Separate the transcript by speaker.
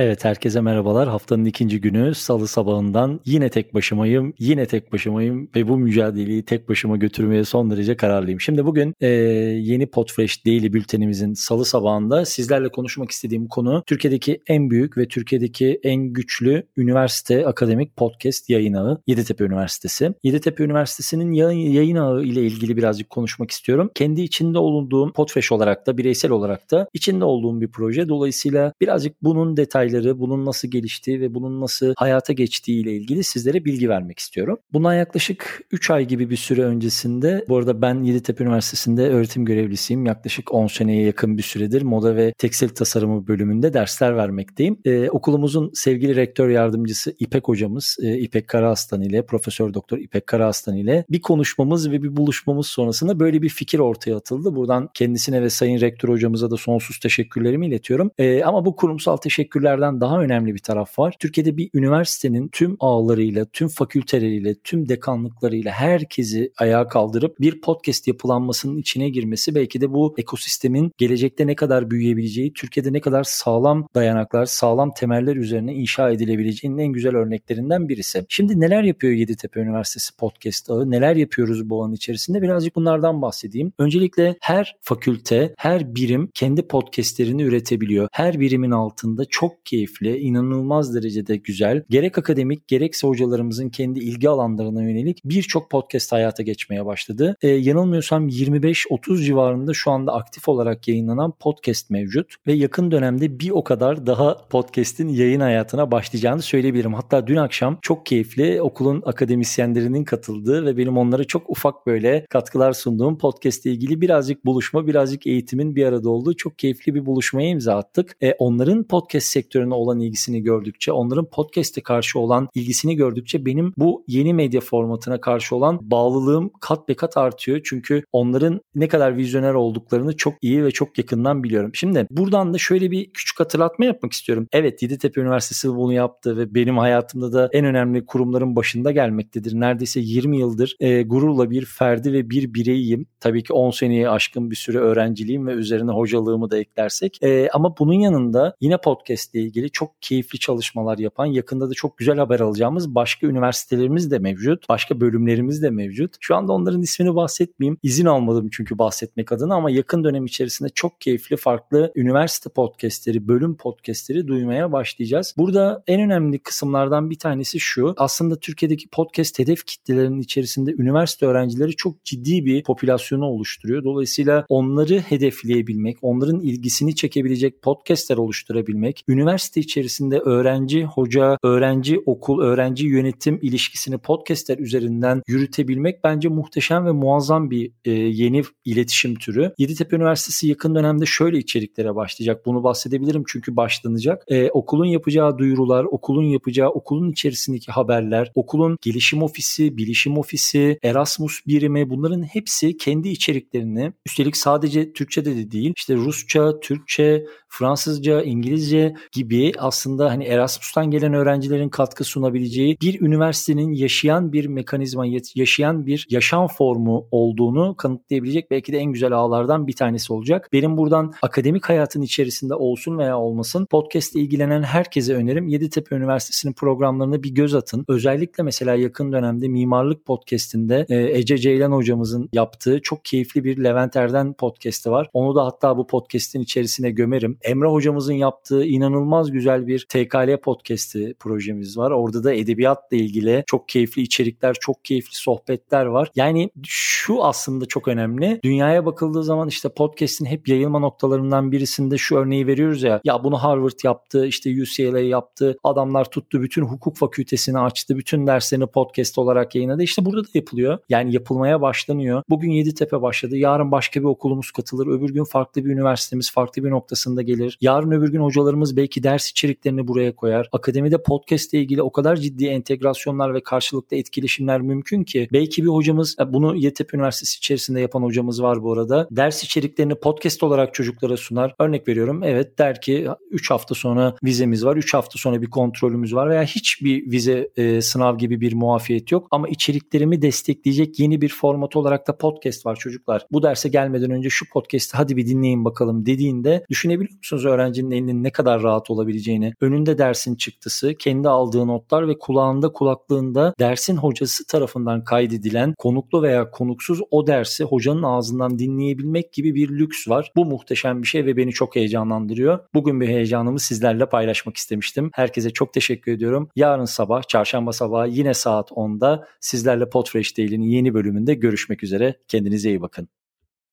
Speaker 1: Evet herkese merhabalar. Haftanın ikinci günü salı sabahından yine tek başımayım. Yine tek başımayım ve bu mücadeleyi tek başıma götürmeye son derece kararlıyım. Şimdi bugün e, yeni Podfresh Daily bültenimizin salı sabahında sizlerle konuşmak istediğim konu Türkiye'deki en büyük ve Türkiye'deki en güçlü üniversite akademik podcast yayın ağı Yeditepe Üniversitesi. Yeditepe Üniversitesi'nin yayın, yayın ağı ile ilgili birazcık konuşmak istiyorum. Kendi içinde olduğum Podfresh olarak da bireysel olarak da içinde olduğum bir proje. Dolayısıyla birazcık bunun detaylı detayları, bunun nasıl geliştiği ve bunun nasıl hayata geçtiği ile ilgili sizlere bilgi vermek istiyorum. Bundan yaklaşık 3 ay gibi bir süre öncesinde, bu arada ben Yeditepe Üniversitesi'nde öğretim görevlisiyim. Yaklaşık 10 seneye yakın bir süredir moda ve tekstil tasarımı bölümünde dersler vermekteyim. Ee, okulumuzun sevgili rektör yardımcısı İpek hocamız, e, İpek Karaaslan ile, Profesör Doktor İpek Karaaslan ile bir konuşmamız ve bir buluşmamız sonrasında böyle bir fikir ortaya atıldı. Buradan kendisine ve Sayın Rektör hocamıza da sonsuz teşekkürlerimi iletiyorum. Ee, ama bu kurumsal teşekkürler şeylerden daha önemli bir taraf var. Türkiye'de bir üniversitenin tüm ağlarıyla, tüm fakülteleriyle, tüm dekanlıklarıyla herkesi ayağa kaldırıp bir podcast yapılanmasının içine girmesi belki de bu ekosistemin gelecekte ne kadar büyüyebileceği, Türkiye'de ne kadar sağlam dayanaklar, sağlam temeller üzerine inşa edilebileceğinin en güzel örneklerinden birisi. Şimdi neler yapıyor Yeditepe Üniversitesi podcast ağı? Neler yapıyoruz bu ağın içerisinde? Birazcık bunlardan bahsedeyim. Öncelikle her fakülte, her birim kendi podcastlerini üretebiliyor. Her birimin altında çok keyifli, inanılmaz derecede güzel. Gerek akademik gerekse hocalarımızın kendi ilgi alanlarına yönelik birçok podcast hayata geçmeye başladı. Ee, yanılmıyorsam 25-30 civarında şu anda aktif olarak yayınlanan podcast mevcut ve yakın dönemde bir o kadar daha podcast'in yayın hayatına başlayacağını söyleyebilirim. Hatta dün akşam çok keyifli okulun akademisyenlerinin katıldığı ve benim onlara çok ufak böyle katkılar sunduğum podcast ile ilgili birazcık buluşma, birazcık eğitimin bir arada olduğu çok keyifli bir buluşmaya imza attık. E, onların podcast sektörü sektörüne olan ilgisini gördükçe, onların podcast'e karşı olan ilgisini gördükçe benim bu yeni medya formatına karşı olan bağlılığım kat be kat artıyor. Çünkü onların ne kadar vizyoner olduklarını çok iyi ve çok yakından biliyorum. Şimdi buradan da şöyle bir küçük hatırlatma yapmak istiyorum. Evet Yeditepe Üniversitesi bunu yaptı ve benim hayatımda da en önemli kurumların başında gelmektedir. Neredeyse 20 yıldır e, gururla bir ferdi ve bir bireyiyim. Tabii ki 10 seneye aşkın bir süre öğrenciliğim ve üzerine hocalığımı da eklersek. E, ama bunun yanında yine podcast ile ilgili çok keyifli çalışmalar yapan, yakında da çok güzel haber alacağımız başka üniversitelerimiz de mevcut. Başka bölümlerimiz de mevcut. Şu anda onların ismini bahsetmeyeyim. İzin almadım çünkü bahsetmek adına ama yakın dönem içerisinde çok keyifli farklı üniversite podcastleri, bölüm podcastleri duymaya başlayacağız. Burada en önemli kısımlardan bir tanesi şu. Aslında Türkiye'deki podcast hedef kitlelerinin içerisinde üniversite öğrencileri çok ciddi bir popülasyonu oluşturuyor. Dolayısıyla onları hedefleyebilmek, onların ilgisini çekebilecek podcastler oluşturabilmek, üniversite üniversite içerisinde öğrenci, hoca, öğrenci, okul, öğrenci yönetim ilişkisini podcastler üzerinden yürütebilmek bence muhteşem ve muazzam bir e, yeni iletişim türü. Yeditepe Üniversitesi yakın dönemde şöyle içeriklere başlayacak. Bunu bahsedebilirim çünkü başlanacak. E, okulun yapacağı duyurular, okulun yapacağı okulun içerisindeki haberler, okulun gelişim ofisi, bilişim ofisi, Erasmus birimi bunların hepsi kendi içeriklerini üstelik sadece Türkçe'de de değil işte Rusça, Türkçe, Fransızca, İngilizce gibi aslında hani Erasmus'tan gelen öğrencilerin katkı sunabileceği bir üniversitenin yaşayan bir mekanizma, yaşayan bir yaşam formu olduğunu kanıtlayabilecek belki de en güzel ağlardan bir tanesi olacak. Benim buradan akademik hayatın içerisinde olsun veya olmasın podcast ile ilgilenen herkese önerim Yeditepe Üniversitesi'nin programlarına bir göz atın. Özellikle mesela yakın dönemde mimarlık podcastinde e, Ece Ceylan hocamızın yaptığı çok keyifli bir Levent Erden podcast'i var. Onu da hatta bu podcast'in içerisine gömerim. Emre hocamızın yaptığı inanılmaz güzel bir TKL podcast'i projemiz var. Orada da edebiyatla ilgili çok keyifli içerikler, çok keyifli sohbetler var. Yani şu aslında çok önemli. Dünyaya bakıldığı zaman işte podcast'in hep yayılma noktalarından birisinde şu örneği veriyoruz ya. Ya bunu Harvard yaptı, işte UCLA yaptı. Adamlar tuttu bütün hukuk fakültesini açtı. Bütün derslerini podcast olarak yayınladı. İşte burada da yapılıyor. Yani yapılmaya başlanıyor. Bugün Yeditepe başladı. Yarın başka bir okulumuz katılır. Öbür gün farklı bir üniversitemiz farklı bir noktasında gelir. Yarın öbür gün hocalarımız belki ders içeriklerini buraya koyar. Akademide podcast ile ilgili o kadar ciddi entegrasyonlar ve karşılıklı etkileşimler mümkün ki belki bir hocamız e, bunu Gaziantep Üniversitesi içerisinde yapan hocamız var bu arada. Ders içeriklerini podcast olarak çocuklara sunar. Örnek veriyorum evet der ki 3 hafta sonra vizemiz var, 3 hafta sonra bir kontrolümüz var veya hiçbir vize e, sınav gibi bir muafiyet yok ama içeriklerimi destekleyecek yeni bir format olarak da podcast var çocuklar. Bu derse gelmeden önce şu podcast'i hadi bir dinleyin bakalım dediğinde düşünebiliyor musunuz öğrencinin elinin ne kadar olabileceğini? Önünde dersin çıktısı, kendi aldığı notlar ve kulağında kulaklığında dersin hocası tarafından kaydedilen konuklu veya konuksuz o dersi hocanın ağzından dinleyebilmek gibi bir lüks var. Bu muhteşem bir şey ve beni çok heyecanlandırıyor. Bugün bir heyecanımı sizlerle paylaşmak istemiştim. Herkese çok teşekkür ediyorum. Yarın sabah, çarşamba sabahı yine saat 10'da sizlerle Podfresh Daily'nin yeni bölümünde görüşmek üzere. Kendinize iyi bakın.